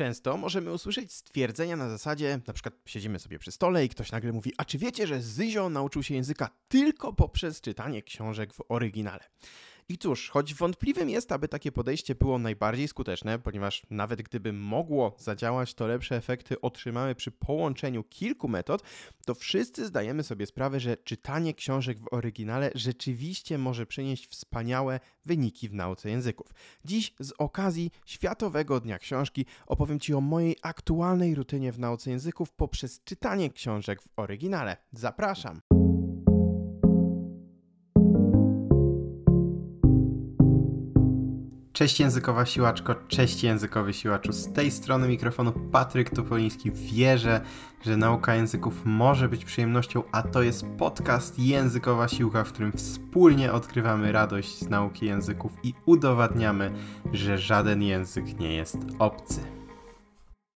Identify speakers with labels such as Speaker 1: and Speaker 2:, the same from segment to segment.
Speaker 1: Często możemy usłyszeć stwierdzenia na zasadzie, na przykład siedzimy sobie przy stole i ktoś nagle mówi, a czy wiecie, że Zyzio nauczył się języka tylko poprzez czytanie książek w oryginale? I cóż, choć wątpliwym jest, aby takie podejście było najbardziej skuteczne, ponieważ nawet gdyby mogło zadziałać, to lepsze efekty otrzymamy przy połączeniu kilku metod, to wszyscy zdajemy sobie sprawę, że czytanie książek w oryginale rzeczywiście może przynieść wspaniałe wyniki w nauce języków. Dziś z okazji Światowego Dnia Książki opowiem Ci o mojej aktualnej rutynie w nauce języków poprzez czytanie książek w oryginale. Zapraszam! Cześć językowa siłaczko, cześć językowy siłaczu. Z tej strony mikrofonu Patryk Topoliński. Wierzę, że nauka języków może być przyjemnością, a to jest podcast Językowa Siłka, w którym wspólnie odkrywamy radość z nauki języków i udowadniamy, że żaden język nie jest obcy.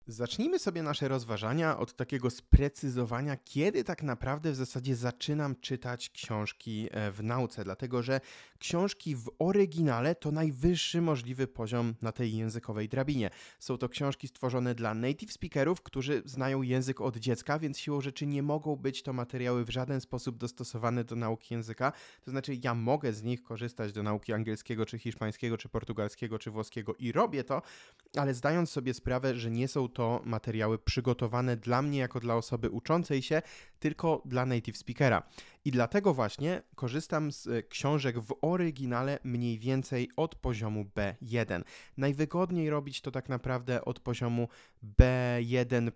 Speaker 1: Zacznijmy sobie nasze rozważania od takiego sprecyzowania, kiedy tak naprawdę w zasadzie zaczynam czytać książki e, w nauce, dlatego że książki w oryginale to najwyższy możliwy poziom na tej językowej drabinie. Są to książki stworzone dla native speakerów, którzy znają język od dziecka, więc siłą rzeczy nie mogą być to materiały w żaden sposób dostosowane do nauki języka. To znaczy, ja mogę z nich korzystać do nauki angielskiego, czy hiszpańskiego, czy portugalskiego, czy włoskiego i robię to, ale zdając sobie sprawę, że nie są to materiały przygotowane dla mnie jako dla osoby uczącej się, tylko dla native speakera. I dlatego właśnie korzystam z e, książek w oryginale mniej więcej od poziomu B1. Najwygodniej robić to tak naprawdę od poziomu B1,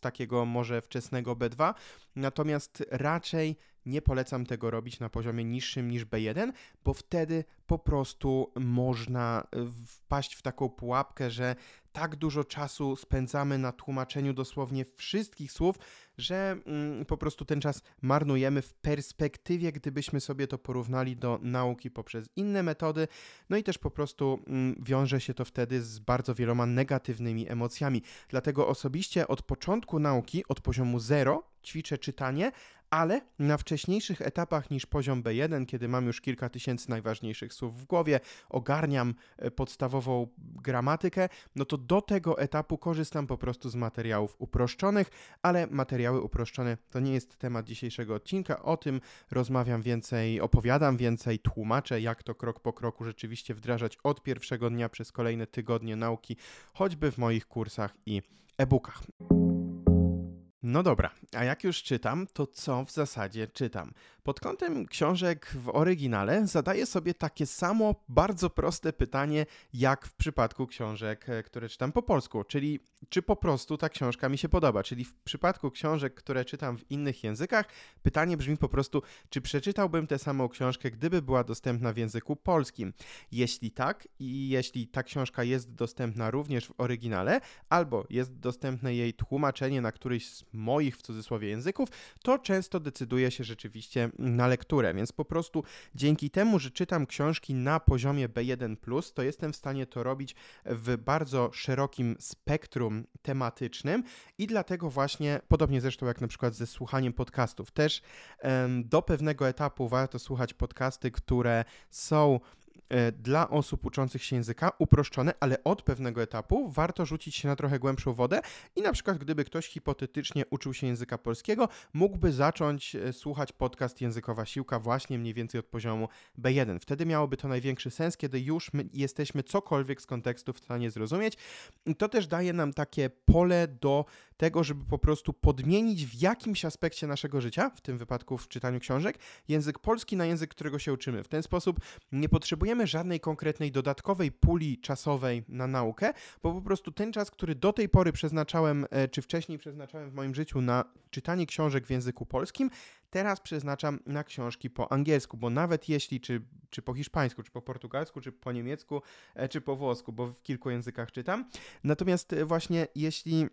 Speaker 1: takiego może wczesnego B2, natomiast raczej nie polecam tego robić na poziomie niższym niż B1, bo wtedy po prostu można e, wpaść w taką pułapkę, że tak dużo czasu spędzamy na tłumaczeniu dosłownie wszystkich słów, że mm, po prostu ten czas marnujemy w perspektywie, gdybyśmy sobie to porównali do nauki poprzez inne metody. No i też po prostu mm, wiąże się to wtedy z bardzo wieloma negatywnymi emocjami. Dlatego osobiście od początku nauki, od poziomu 0, ćwiczę czytanie, ale na wcześniejszych etapach niż poziom B1, kiedy mam już kilka tysięcy najważniejszych słów w głowie, ogarniam e, podstawową gramatykę, no to do tego etapu korzystam po prostu z materiałów uproszczonych, ale materiały uproszczone to nie jest temat dzisiejszego odcinka. O tym rozmawiam więcej, opowiadam więcej, tłumaczę, jak to krok po kroku rzeczywiście wdrażać od pierwszego dnia przez kolejne tygodnie nauki, choćby w moich kursach i e-bookach. No dobra, a jak już czytam, to co w zasadzie czytam? Pod kątem książek w oryginale zadaję sobie takie samo bardzo proste pytanie, jak w przypadku książek, e, które czytam po polsku, czyli czy po prostu ta książka mi się podoba. Czyli w przypadku książek, które czytam w innych językach, pytanie brzmi po prostu, czy przeczytałbym tę samą książkę, gdyby była dostępna w języku polskim. Jeśli tak, i jeśli ta książka jest dostępna również w oryginale, albo jest dostępne jej tłumaczenie na któryś z moich w cudzysłowie języków, to często decyduje się rzeczywiście na lekturę. Więc po prostu dzięki temu, że czytam książki na poziomie B1, to jestem w stanie to robić w bardzo szerokim spektrum tematycznym i dlatego właśnie, podobnie zresztą jak na przykład ze słuchaniem podcastów, też do pewnego etapu warto słuchać podcasty, które są dla osób uczących się języka uproszczone, ale od pewnego etapu warto rzucić się na trochę głębszą wodę i na przykład gdyby ktoś hipotetycznie uczył się języka polskiego, mógłby zacząć e, słuchać podcast Językowa Siłka właśnie mniej więcej od poziomu B1. Wtedy miałoby to największy sens, kiedy już my jesteśmy cokolwiek z kontekstu w stanie zrozumieć. To też daje nam takie pole do tego, żeby po prostu podmienić w jakimś aspekcie naszego życia, w tym wypadku w czytaniu książek, język polski na język, którego się uczymy. W ten sposób nie potrzebujemy żadnej konkretnej dodatkowej puli czasowej na naukę, bo po prostu ten czas, który do tej pory przeznaczałem, e, czy wcześniej przeznaczałem w moim życiu na czytanie książek w języku polskim, teraz przeznaczam na książki po angielsku, bo nawet jeśli, czy, czy po hiszpańsku, czy po portugalsku, czy po niemiecku, e, czy po włosku, bo w kilku językach czytam. Natomiast e, właśnie jeśli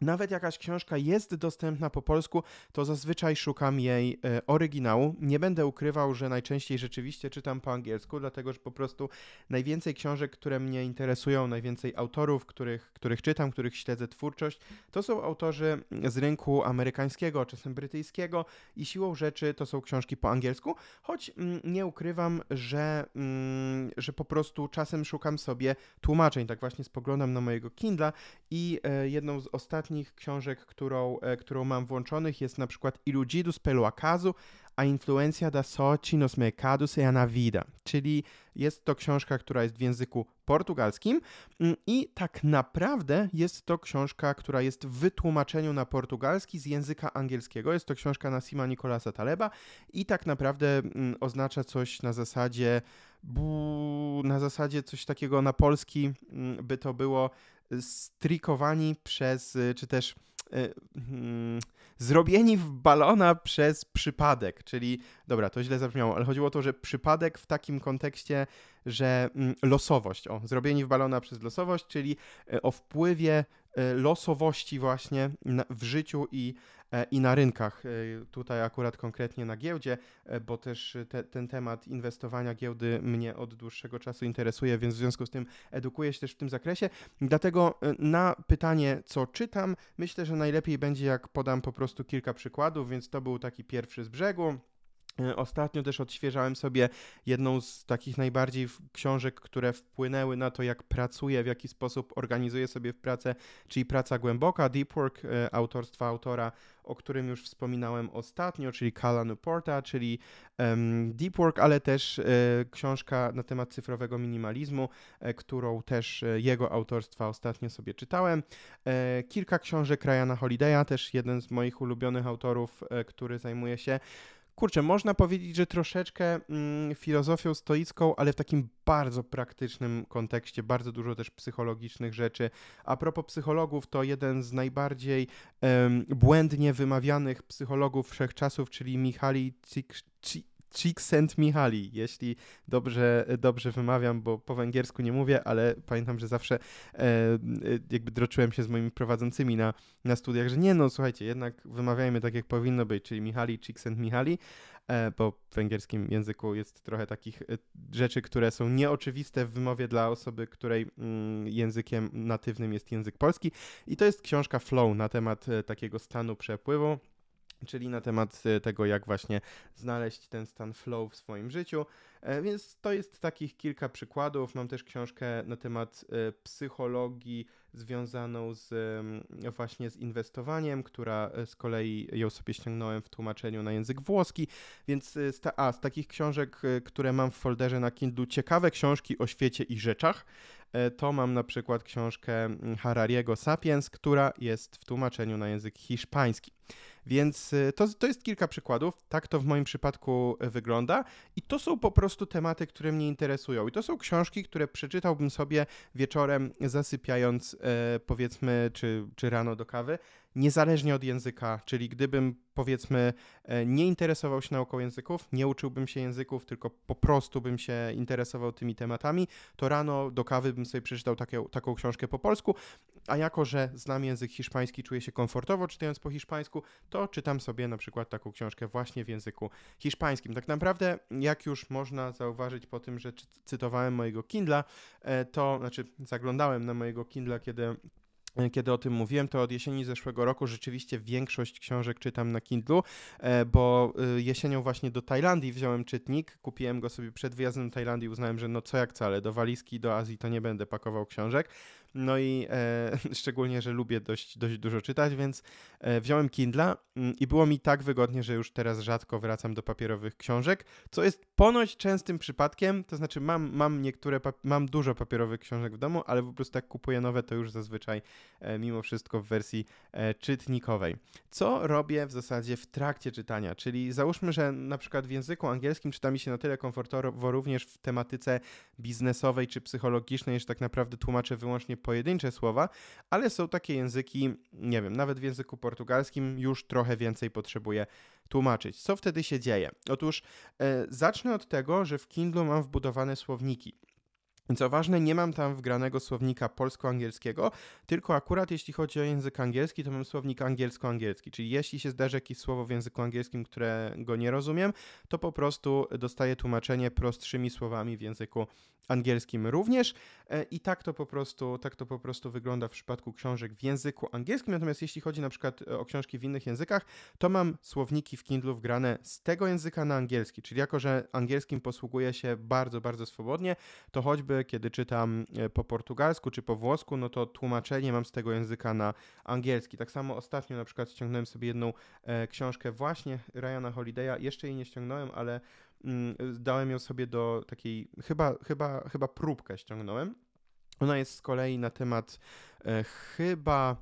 Speaker 1: nawet jakaś książka jest dostępna po polsku, to zazwyczaj szukam jej e, oryginału. Nie będę ukrywał, że najczęściej rzeczywiście czytam po angielsku, dlatego że po prostu najwięcej książek, które mnie interesują, najwięcej autorów, których, których czytam, których śledzę twórczość, to są autorzy z rynku amerykańskiego, czasem brytyjskiego i siłą rzeczy to są książki po angielsku, choć mm, nie ukrywam, że, mm, że po prostu czasem szukam sobie tłumaczeń. Tak właśnie spoglądam na mojego Kindla i e, jedną z ostatnich ostatnich książek, którą, e, którą mam włączonych jest na przykład Illudidos pelo acaso, a influencja da sorte nos mercados e na vida, czyli jest to książka, która jest w języku portugalskim mm, i tak naprawdę jest to książka, która jest w wytłumaczeniu na portugalski z języka angielskiego. Jest to książka Nasima Nicolasa Taleba i tak naprawdę mm, oznacza coś na zasadzie na zasadzie coś takiego na polski mm, by to było strikowani przez, y, czy też y, hmm, zrobieni w balona przez przypadek, czyli, dobra, to źle zabrzmiało, ale chodziło o to, że przypadek w takim kontekście, że mm, losowość, o, zrobieni w balona przez losowość, czyli y, o wpływie losowości właśnie w życiu i i na rynkach. E, tutaj akurat konkretnie na giełdzie, e, bo też te, ten temat inwestowania giełdy mnie od dłuższego czasu interesuje, więc w związku z tym edukuję się też w tym zakresie. Dlatego na pytanie, co czytam, myślę, że najlepiej będzie, jak podam po prostu kilka przykładów, więc to był taki pierwszy z brzegu. E, ostatnio też odświeżałem sobie jedną z takich najbardziej książek, które wpłynęły na to, jak pracuję, w jaki sposób organizuję sobie pracę, czyli praca głęboka, Deep Work e, autorstwa autora, o którym już wspominałem ostatnio, czyli Kala Newporta, czyli um, Deep Work, ale też e, książka na temat cyfrowego minimalizmu, e, którą też e, jego autorstwa ostatnio sobie czytałem. E, kilka książek Ryana Holiday'a, też jeden z moich ulubionych autorów, który zajmuje się kurczę, można powiedzieć, że troszeczkę mm, filozofią stoicką, ale w takim bardzo praktycznym kontekście, bardzo dużo też psychologicznych rzeczy. A propos psychologów, to jeden z najbardziej um, błędnie wymawianych psychologów wszechczasów, czyli Michali Cik Csikszentmihalyi, jeśli dobrze, dobrze wymawiam, bo po węgiersku nie mówię, ale pamiętam, że zawsze e, jakby droczyłem się z moimi prowadzącymi na, na studiach, że nie no, słuchajcie, jednak wymawiajmy tak, jak powinno być, czyli Michali Csikszentmihalyi, e, bo w węgierskim języku jest trochę takich e, rzeczy, które są nieoczywiste w wymowie dla osoby, której mm, językiem natywnym jest język polski. I to jest książka Flow na temat e, takiego stanu przepływu, czyli na temat e, tego, jak właśnie znaleźć ten stan flow w swoim życiu. E, więc to jest takich kilka przykładów. Mam też książkę na temat e, psychologii związaną z właśnie z inwestowaniem, która z kolei ją sobie ściągnąłem w tłumaczeniu na język włoski. Więc z, ta, a, z takich książek, które mam w folderze na Kindle, ciekawe książki o świecie i rzeczach. To mam na przykład książkę Harariego Sapiens, która jest w tłumaczeniu na język hiszpański. Więc y, to, to jest kilka przykładów. Tak to w moim przypadku y, wygląda. I to są po prostu tematy, które mnie interesują. I to są książki, które przeczytałbym sobie wieczorem, zasypiając, e, powiedzmy, czy, czy rano do kawy niezależnie od języka, czyli gdybym powiedzmy e, nie interesował się nauką języków, nie uczyłbym się języków, tylko po prostu bym się interesował tymi tematami, to rano do kawy bym sobie przeczytał takie, taką książkę po polsku, a jako, że znam język hiszpański, czuję się komfortowo czytając po hiszpańsku, to czytam sobie na przykład taką książkę właśnie w języku hiszpańskim. Tak naprawdę, jak już można zauważyć po tym, że cytowałem mojego Kindla, e, to znaczy zaglądałem na mojego Kindla, kiedy kiedy o tym mówiłem, to od jesieni zeszłego roku rzeczywiście większość książek czytam na Kindle, e, bo e, jesienią właśnie do Tajlandii wziąłem czytnik, kupiłem go sobie przed wyjazdem do Tajlandii, uznałem, że no co jak wcale, do walizki do Azji to nie będę pakował książek, no i e, szczególnie, że lubię dość, dość dużo czytać, więc e, wziąłem Kindla mm, i było mi tak wygodnie, że już teraz rzadko wracam do papierowych książek, co jest ponoć częstym przypadkiem, to znaczy mam, mam niektóre, mam dużo papierowych książek w domu, ale po prostu jak kupuję nowe, to już zazwyczaj e, mimo wszystko w wersji e, czytnikowej. Co robię w zasadzie w trakcie czytania, czyli załóżmy, że na przykład w języku angielskim czyta mi się na tyle komfortowo również w tematyce biznesowej czy psychologicznej, że tak naprawdę tłumaczę wyłącznie pojedyncze słowa, ale są takie języki, nie wiem, nawet w języku portugalskim już trochę więcej potrzebuję tłumaczyć. Co wtedy się dzieje? Otóż e, zacznę od tego, że w Kindle mam wbudowane słowniki. Co ważne, nie mam tam wgranego słownika polsko-angielskiego, tylko akurat jeśli chodzi o język angielski, to mam słownik angielsko-angielski, czyli jeśli się zdarzy jakieś słowo w języku angielskim, którego nie rozumiem, to po prostu dostaję tłumaczenie prostszymi słowami w języku angielskim również. E, i tak to po prostu, tak to po prostu wygląda w przypadku książek w języku angielskim, natomiast jeśli chodzi na przykład e, o książki w innych językach, to mam słowniki w Kindle wgrane z tego języka na angielski, czyli jako, że angielskim posługuję się bardzo, bardzo swobodnie, to choćby kiedy czytam e, po portugalsku czy po włosku, no to tłumaczenie mam z tego języka na angielski. Tak samo ostatnio na przykład ściągnąłem sobie jedną książkę właśnie Ryana Holiday'a, jeszcze jej nie ściągnąłem, ale Mm, dałem ją sobie do takiej, chyba, chyba, chyba próbkę ściągnąłem. Ona jest z kolei na temat e, chyba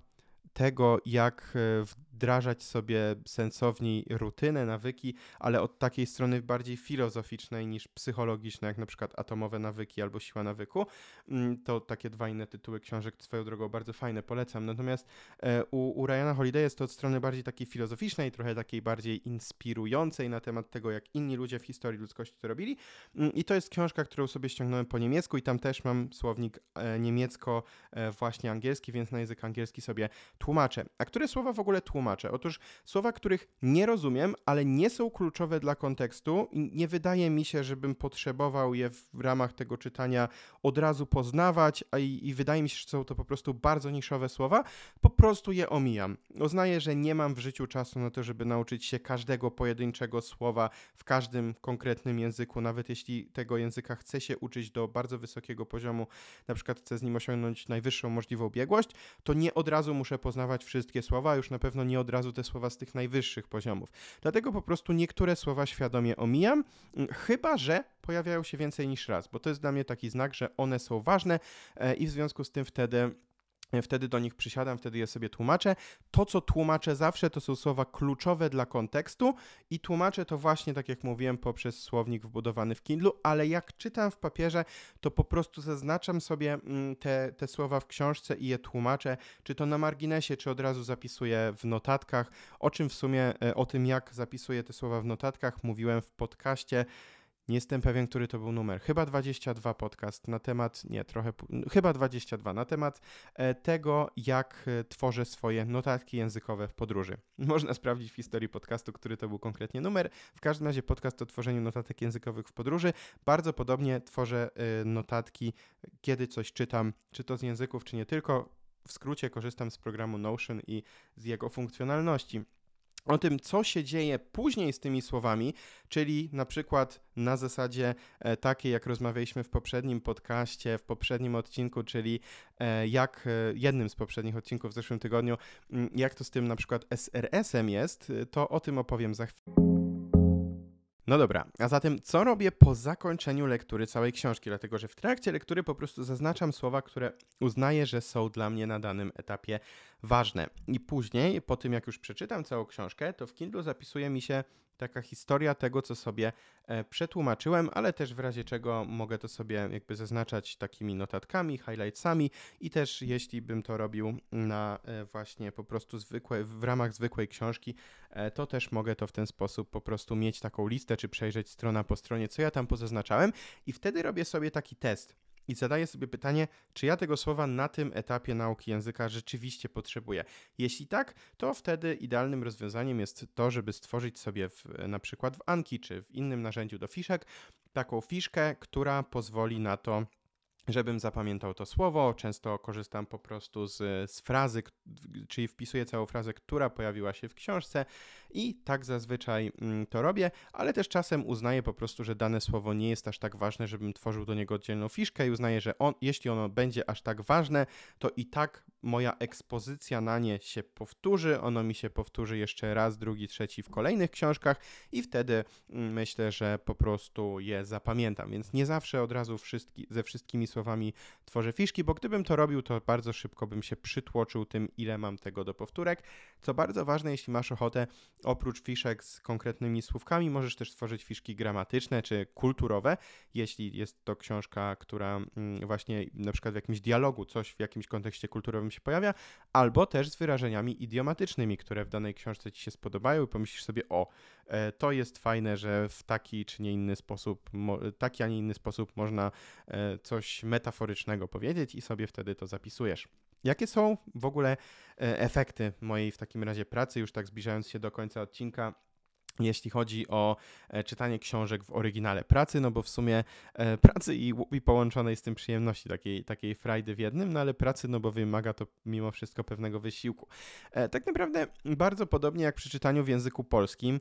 Speaker 1: tego, jak e, wdrażać sobie sensowniej rutynę, nawyki, ale od takiej strony bardziej filozoficznej niż psychologicznej, jak na przykład atomowe nawyki albo siła nawyku. Mm, to takie dwa inne tytuły książek, swoją drogą bardzo fajne, polecam. Natomiast e, u, u Ryana Holiday jest to od strony bardziej takiej filozoficznej, trochę takiej bardziej inspirującej na temat tego, jak inni ludzie w historii ludzkości to robili. Mm, I to jest książka, którą sobie ściągnąłem po niemiecku i tam też mam słownik e, niemiecko właśnie angielski, więc na język angielski sobie tłumaczę. A które słowa w ogóle tłumaczę? Otóż słowa, których nie rozumiem, ale nie są kluczowe dla kontekstu nie wydaje mi się, żebym potrzebował je w ramach tego czytania od razu poznawać, a i, i wydaje mi się, że są to po prostu bardzo niszowe słowa, po prostu je omijam. Uznaję, że nie mam w życiu czasu na to, żeby nauczyć się każdego pojedynczego słowa w każdym konkretnym języku, nawet jeśli tego języka chcę się uczyć do bardzo wysokiego poziomu, na przykład chcę z nim osiągnąć najwyższą możliwą biegłość, to nie od razu muszę poznawać wszystkie słowa, już na pewno nie od razu te słowa z tych najwyższych poziomów. Dlatego po prostu niektóre słowa świadomie omijam, mm, chyba że pojawiają się więcej niż raz, bo to jest dla mnie taki znak, że one są ważne e, i w związku z tym wtedy Wtedy do nich przysiadam, wtedy je sobie tłumaczę. To, co tłumaczę zawsze, to są słowa kluczowe dla kontekstu i tłumaczę to właśnie, tak jak mówiłem, poprzez słownik wbudowany w Kindle, ale jak czytam w papierze, to po prostu zaznaczam sobie mm, te, te słowa w książce i je tłumaczę, czy to na marginesie, czy od razu zapisuję w notatkach, o czym w sumie, e, o tym jak zapisuję te słowa w notatkach mówiłem w podcaście nie jestem pewien, który to był numer. Chyba 22 podcast na temat, nie, trochę, chyba 22, na temat e, tego, jak e, tworzę swoje notatki językowe w podróży. Można sprawdzić w historii podcastu, który to był konkretnie numer. W każdym razie podcast o tworzeniu notatek językowych w podróży. Bardzo podobnie tworzę e, notatki, kiedy coś czytam, czy to z języków, czy nie tylko. W skrócie korzystam z programu Notion i z jego funkcjonalności o tym, co się dzieje później z tymi słowami, czyli na przykład na zasadzie e, takiej, jak rozmawialiśmy w poprzednim podcaście, w poprzednim odcinku, czyli e, jak e, jednym z poprzednich odcinków w zeszłym tygodniu, jak to z tym na przykład SRS-em jest, to o tym opowiem za chwilę. No dobra, a zatem co robię po zakończeniu lektury całej książki? Dlatego, że w trakcie lektury po prostu zaznaczam słowa, które uznaję, że są dla mnie na danym etapie ważne. I później, po tym jak już przeczytam całą książkę, to w Kindle zapisuje mi się taka historia tego, co sobie e, przetłumaczyłem, ale też w razie czego mogę to sobie jakby zaznaczać takimi notatkami, highlightsami i też jeśli bym to robił na e, właśnie po prostu zwykłe, w ramach zwykłej książki, e, to też mogę to w ten sposób po prostu mieć taką listę, czy przejrzeć strona po stronie, co ja tam pozaznaczałem i wtedy robię sobie taki test i zadaję sobie pytanie, czy ja tego słowa na tym etapie nauki języka rzeczywiście potrzebuję. Jeśli tak, to wtedy idealnym rozwiązaniem jest to, żeby stworzyć sobie w, na przykład w Anki czy w innym narzędziu do fiszek taką fiszkę, która pozwoli na to, żebym zapamiętał to słowo. Często korzystam po prostu z, z frazy, czyli wpisuję całą frazę, która pojawiła się w książce i tak zazwyczaj mm, to robię, ale też czasem uznaję po prostu, że dane słowo nie jest aż tak ważne, żebym tworzył do niego oddzielną fiszkę i uznaję, że on, jeśli ono będzie aż tak ważne, to i tak moja ekspozycja na nie się powtórzy, ono mi się powtórzy jeszcze raz, drugi, trzeci w kolejnych książkach i wtedy mm, myślę, że po prostu je zapamiętam. Więc nie zawsze od razu wszystki, ze wszystkimi słowami tworzę fiszki, bo gdybym to robił, to bardzo szybko bym się przytłoczył tym, ile mam tego do powtórek. Co bardzo ważne, jeśli masz ochotę, oprócz fiszek z konkretnymi słówkami, możesz też stworzyć fiszki gramatyczne czy kulturowe, jeśli jest to książka, która mm, właśnie na przykład w jakimś dialogu, coś w jakimś kontekście kulturowym się pojawia, albo też z wyrażeniami idiomatycznymi, które w danej książce ci się spodobają i pomyślisz sobie, o, e, to jest fajne, że w taki czy nie inny sposób, taki, a nie inny sposób można e, coś metaforycznego powiedzieć i sobie wtedy to zapisujesz. Jakie są w ogóle e, efekty mojej w takim razie pracy, już tak zbliżając się do końca odcinka? Jeśli chodzi o e, czytanie książek w oryginale pracy, no bo w sumie e, pracy i, i połączonej z tym przyjemności, takiej, takiej frajdy w jednym, no ale pracy, no bo wymaga to mimo wszystko pewnego wysiłku. E, tak naprawdę bardzo podobnie jak przy czytaniu w języku polskim,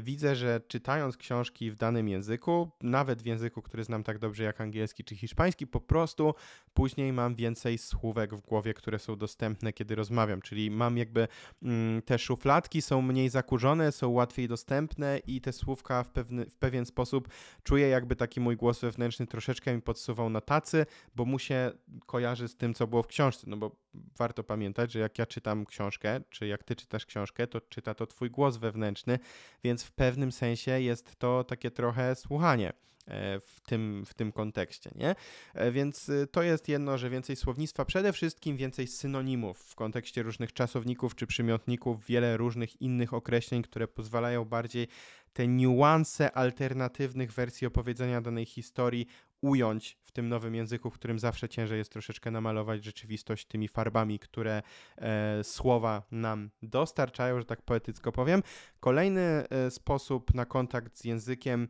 Speaker 1: widzę, że czytając książki w danym języku, nawet w języku, który znam tak dobrze jak angielski czy hiszpański, po prostu później mam więcej słówek w głowie, które są dostępne, kiedy rozmawiam, czyli mam jakby mm, te szufladki są mniej zakurzone, są łatwiej dostępne, dostępne i te słówka w, pewny, w pewien sposób czuję jakby taki mój głos wewnętrzny troszeczkę mi podsuwał na tacy, bo mu się kojarzy z tym, co było w książce, no bo warto pamiętać, że jak ja czytam książkę, czy jak ty czytasz książkę, to czyta to twój głos wewnętrzny, więc w pewnym sensie jest to takie trochę słuchanie. E, w tym, w tym kontekście, nie? E, więc y, to jest jedno, że więcej słownictwa, przede wszystkim więcej synonimów w kontekście różnych czasowników czy przymiotników, wiele różnych innych określeń, które pozwalają bardziej te niuanse alternatywnych wersji opowiedzenia danej historii ująć w tym nowym języku, w którym zawsze ciężej jest troszeczkę namalować rzeczywistość tymi farbami, które e, słowa nam dostarczają, że tak poetycko powiem. Kolejny e, sposób na kontakt z językiem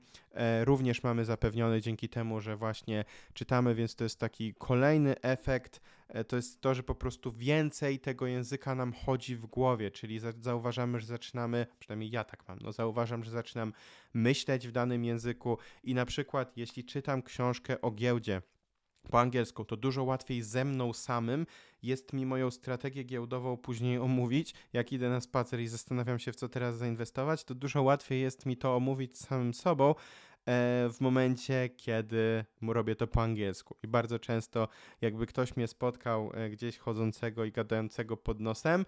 Speaker 1: również mamy zapewniony dzięki temu, że właśnie czytamy, więc to jest taki kolejny efekt. E, to jest to, że po prostu więcej tego języka nam chodzi w głowie, czyli zauważamy, że zaczynamy, przynajmniej ja tak mam, no zauważam, że zaczynam myśleć w danym języku i na przykład jeśli czytam książkę o giełdzie, po angielsku, to dużo łatwiej ze mną samym jest mi moją strategię giełdową później omówić. Jak idę na spacer i zastanawiam się, w co teraz zainwestować, to dużo łatwiej jest mi to omówić samym sobą, E, w momencie, kiedy robię to po angielsku. I bardzo często, jakby ktoś mnie spotkał e, gdzieś chodzącego i gadającego pod nosem,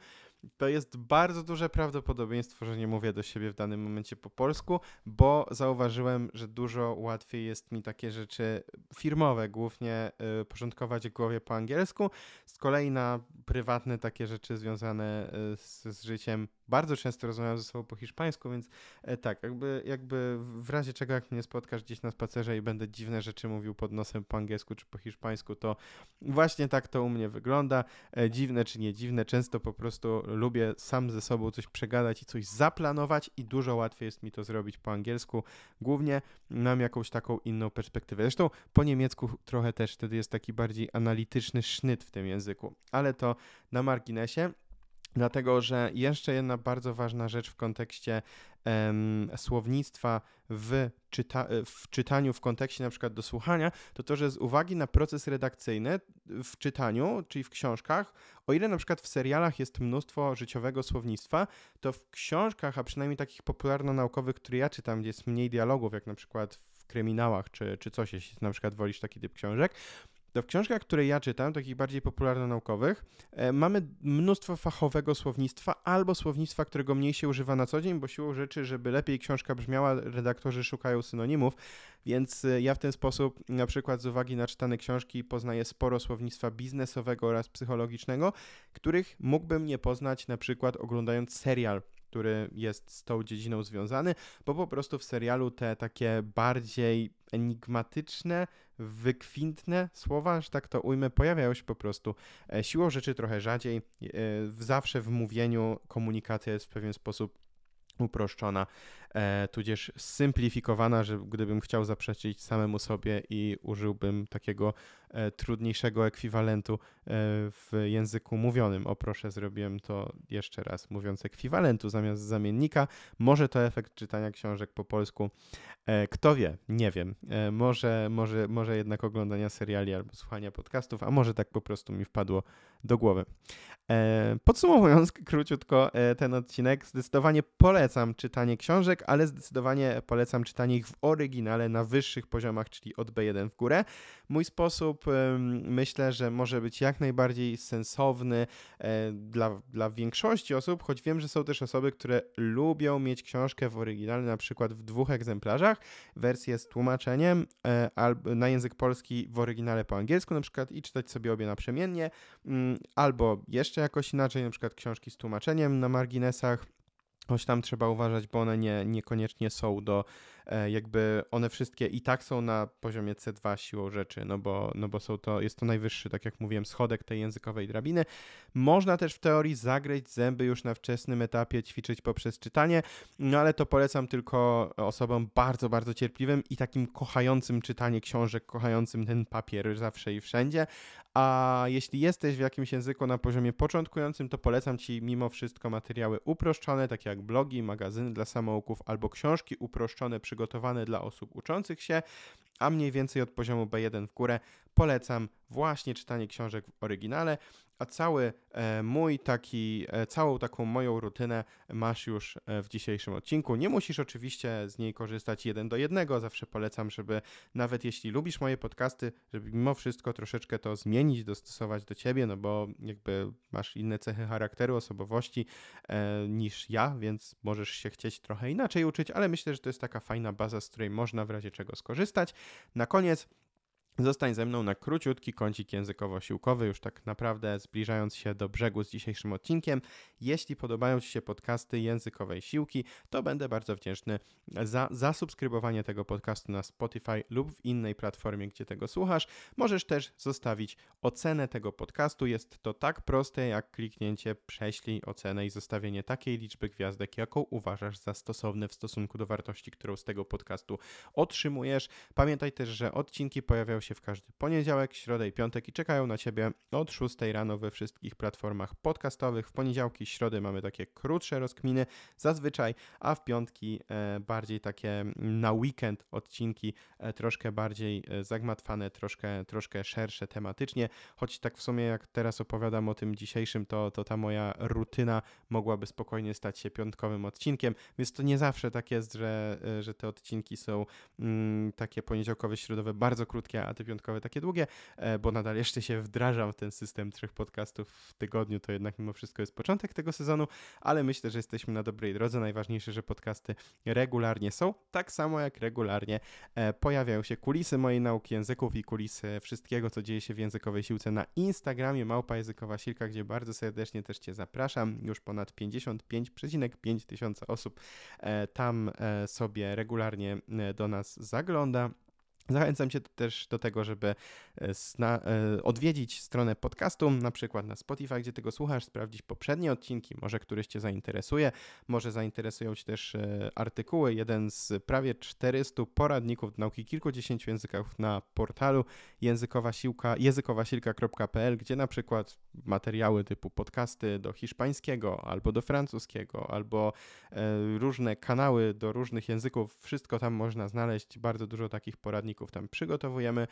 Speaker 1: to jest bardzo duże prawdopodobieństwo, że nie mówię do siebie w danym momencie po polsku, bo zauważyłem, że dużo łatwiej jest mi takie rzeczy firmowe głównie y, porządkować w głowie po angielsku. Z kolei na prywatne takie rzeczy związane y, z, z, życiem bardzo często rozmawiam ze sobą po hiszpańsku, więc y, tak, jakby, jakby w razie czego jak mnie spotkasz gdzieś na spacerze i będę dziwne rzeczy mówił pod nosem po angielsku czy po hiszpańsku, to właśnie tak to u mnie wygląda. E, dziwne czy nie dziwne, często po prostu lubię sam ze sobą coś przegadać i coś zaplanować i dużo łatwiej jest mi to zrobić po angielsku. Głównie mam jakąś taką inną perspektywę. Zresztą po niemiecku trochę też wtedy jest taki bardziej analityczny sznyt w tym języku, ale to na marginesie. Dlatego, że jeszcze jedna bardzo ważna rzecz w kontekście em, słownictwa w, czyta w czytaniu, w kontekście na przykład do słuchania, to to, że z uwagi na proces redakcyjny w czytaniu, czyli w książkach, o ile na przykład w serialach jest mnóstwo życiowego słownictwa, to w książkach, a przynajmniej takich popularno-naukowych, które ja czytam, gdzie jest mniej dialogów, jak na przykład w kryminałach czy, czy coś, jeśli na przykład wolisz taki typ książek, to w książkach, które ja czytam, takich bardziej popularno-naukowych, e, mamy mnóstwo fachowego słownictwa albo słownictwa, którego mniej się używa na co dzień, bo siłą rzeczy, żeby lepiej książka brzmiała, redaktorzy szukają synonimów, więc e, ja w ten sposób, na przykład z uwagi na czytane książki, poznaję sporo słownictwa biznesowego oraz psychologicznego, których mógłbym nie poznać na przykład oglądając serial który jest z tą dziedziną związany, bo po prostu w serialu te takie bardziej enigmatyczne, wykwintne słowa, że tak to ujmę, pojawiają się po prostu e, siłą rzeczy trochę rzadziej. E, zawsze w mówieniu komunikacja jest w pewien sposób uproszczona, e, tudzież symplifikowana, że gdybym chciał zaprzeczyć samemu sobie i użyłbym takiego e, trudniejszego ekwiwalentu e, w języku mówionym. O proszę, zrobiłem to jeszcze raz, mówiąc ekwiwalentu zamiast zamiennika. Może to efekt czytania książek po polsku. E, kto wie, nie wiem. E, może, może, może jednak oglądania seriali albo słuchania podcastów, a może tak po prostu mi wpadło do głowy. E, podsumowując króciutko ten odcinek, zdecydowanie polecam czytanie książek, ale zdecydowanie polecam czytanie ich w oryginale na wyższych poziomach, czyli od B1 w górę. Mój sposób myślę, że może być jak najbardziej sensowny dla, dla większości osób, choć wiem, że są też osoby, które lubią mieć książkę w oryginale, na przykład w dwóch egzemplarzach, wersję z tłumaczeniem na język polski w oryginale po angielsku na przykład i czytać sobie obie naprzemiennie, mm, albo jeszcze jakoś inaczej, na przykład książki z tłumaczeniem na marginesach, Choć tam trzeba uważać, bo one nie, niekoniecznie są do jakby one wszystkie i tak są na poziomie C2 siłą rzeczy, no bo, no bo są to, jest to najwyższy, tak jak mówiłem, schodek tej językowej drabiny. Można też w teorii zagryźć zęby już na wczesnym etapie, ćwiczyć poprzez czytanie, no ale to polecam tylko osobom bardzo, bardzo cierpliwym i takim kochającym czytanie książek, kochającym ten papier zawsze i wszędzie. A jeśli jesteś w jakimś języku na poziomie początkującym, to polecam Ci mimo wszystko materiały uproszczone, takie jak blogi, magazyny dla samouków albo książki uproszczone, przygotowane dla osób uczących się a mniej więcej od poziomu B1 w górę polecam właśnie czytanie książek w oryginale, a cały e, mój taki, e, całą taką moją rutynę masz już e, w dzisiejszym odcinku. Nie musisz oczywiście z niej korzystać jeden do jednego, zawsze polecam, żeby nawet jeśli lubisz moje podcasty, żeby mimo wszystko troszeczkę to zmienić, dostosować do ciebie, no bo jakby masz inne cechy charakteru, osobowości niż ja, więc możesz się chcieć trochę inaczej uczyć, ale myślę, że to jest taka fajna baza, z której można w razie czego skorzystać. Na koniec Zostań ze mną na króciutki kącik językowo-siłkowy, już tak naprawdę zbliżając się do brzegu z dzisiejszym odcinkiem. Jeśli podobają Ci się podcasty językowej siłki, to będę bardzo wdzięczny za zasubskrybowanie tego podcastu na Spotify lub w innej platformie, gdzie tego słuchasz. Możesz też zostawić ocenę tego podcastu. Jest to tak proste, jak kliknięcie prześlij ocenę i zostawienie takiej liczby gwiazdek, jaką uważasz za stosowne w stosunku do wartości, którą z tego podcastu otrzymujesz. Pamiętaj też, że odcinki pojawiają się w każdy poniedziałek, środę i piątek i czekają na Ciebie od 6 rano we wszystkich platformach podcastowych. W poniedziałki, środy mamy takie krótsze rozkminy zazwyczaj, a w piątki e, bardziej takie na weekend odcinki, e, troszkę bardziej e, zagmatwane, troszkę, troszkę szersze tematycznie, choć tak w sumie jak teraz opowiadam o tym dzisiejszym, to, to ta moja rutyna mogłaby spokojnie stać się piątkowym odcinkiem, więc to nie zawsze tak jest, że, że te odcinki są mm, takie poniedziałkowe, środowe, bardzo krótkie, a tematy piątkowe takie długie, e, bo nadal jeszcze się wdrażam w ten system trzech podcastów w tygodniu, to jednak mimo wszystko jest początek tego sezonu, ale myślę, że jesteśmy na dobrej drodze. Najważniejsze, że podcasty regularnie są, tak samo jak regularnie e, pojawiają się kulisy mojej nauki języków i kulisy wszystkiego, co dzieje się w językowej siłce na Instagramie Małpa Językowa Silka, gdzie bardzo serdecznie też Cię zapraszam. Już ponad 55,5 tysiąca osób e, tam sobie regularnie do nas zagląda. Zachęcam Cię też do tego, żeby zna, e, e, odwiedzić stronę podcastu, na przykład na Spotify, gdzie tego słuchasz, sprawdzić poprzednie odcinki, może któryś Cię zainteresuje, może zainteresują Cię też e, artykuły, jeden z prawie 400 poradników nauki kilkudziesięciu językach na portalu językowa siłka, językowasilka.pl, gdzie na przykład materiały typu podcasty do hiszpańskiego albo do francuskiego, albo różne kanały do różnych języków, wszystko tam można znaleźć, bardzo dużo takich poradników tam przygotowujemy.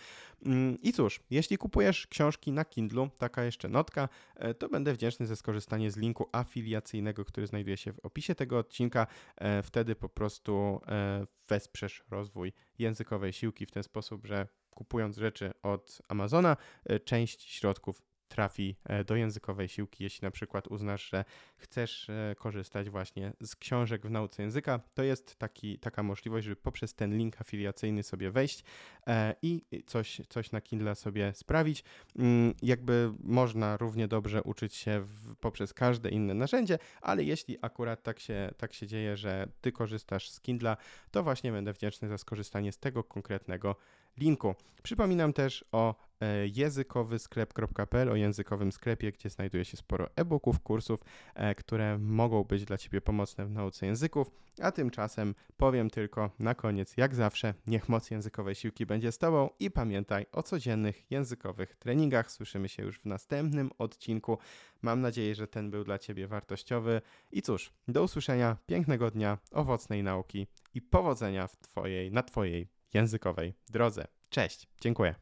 Speaker 1: Mm, I cóż, jeśli kupujesz książki na Kindle, taka jeszcze notka, e, to będę wdzięczny za skorzystanie z linku afiliacyjnego, który znajduje się w opisie tego odcinka. E, wtedy po prostu e, wesprzesz rozwój językowej siłki w ten sposób, że kupując rzeczy od Amazona, część środków trafi e, do językowej siłki, jeśli na przykład uznasz, że chcesz e, korzystać właśnie z książek w nauce języka, to jest taki, taka możliwość, żeby poprzez ten link afiliacyjny sobie wejść e, i coś, coś na Kindle sobie sprawić. Mm, jakby można równie dobrze uczyć się w, poprzez każde inne narzędzie, ale jeśli akurat tak się, tak się dzieje, że ty korzystasz z Kindle, to właśnie będę wdzięczny za skorzystanie z tego konkretnego linku. Przypominam też o e, językowysklep.pl, o językowym sklepie, gdzie znajduje się sporo e-booków, kursów, e, które mogą być dla Ciebie pomocne w nauce języków. A tymczasem powiem tylko na koniec, jak zawsze, niech moc językowej siłki będzie z Tobą i pamiętaj o codziennych językowych treningach. Słyszymy się już w następnym odcinku. Mam nadzieję, że ten był dla Ciebie wartościowy. I cóż, do usłyszenia, pięknego dnia, owocnej nauki i powodzenia w twojej, na Twojej językowej drodze. Cześć, dziękuję.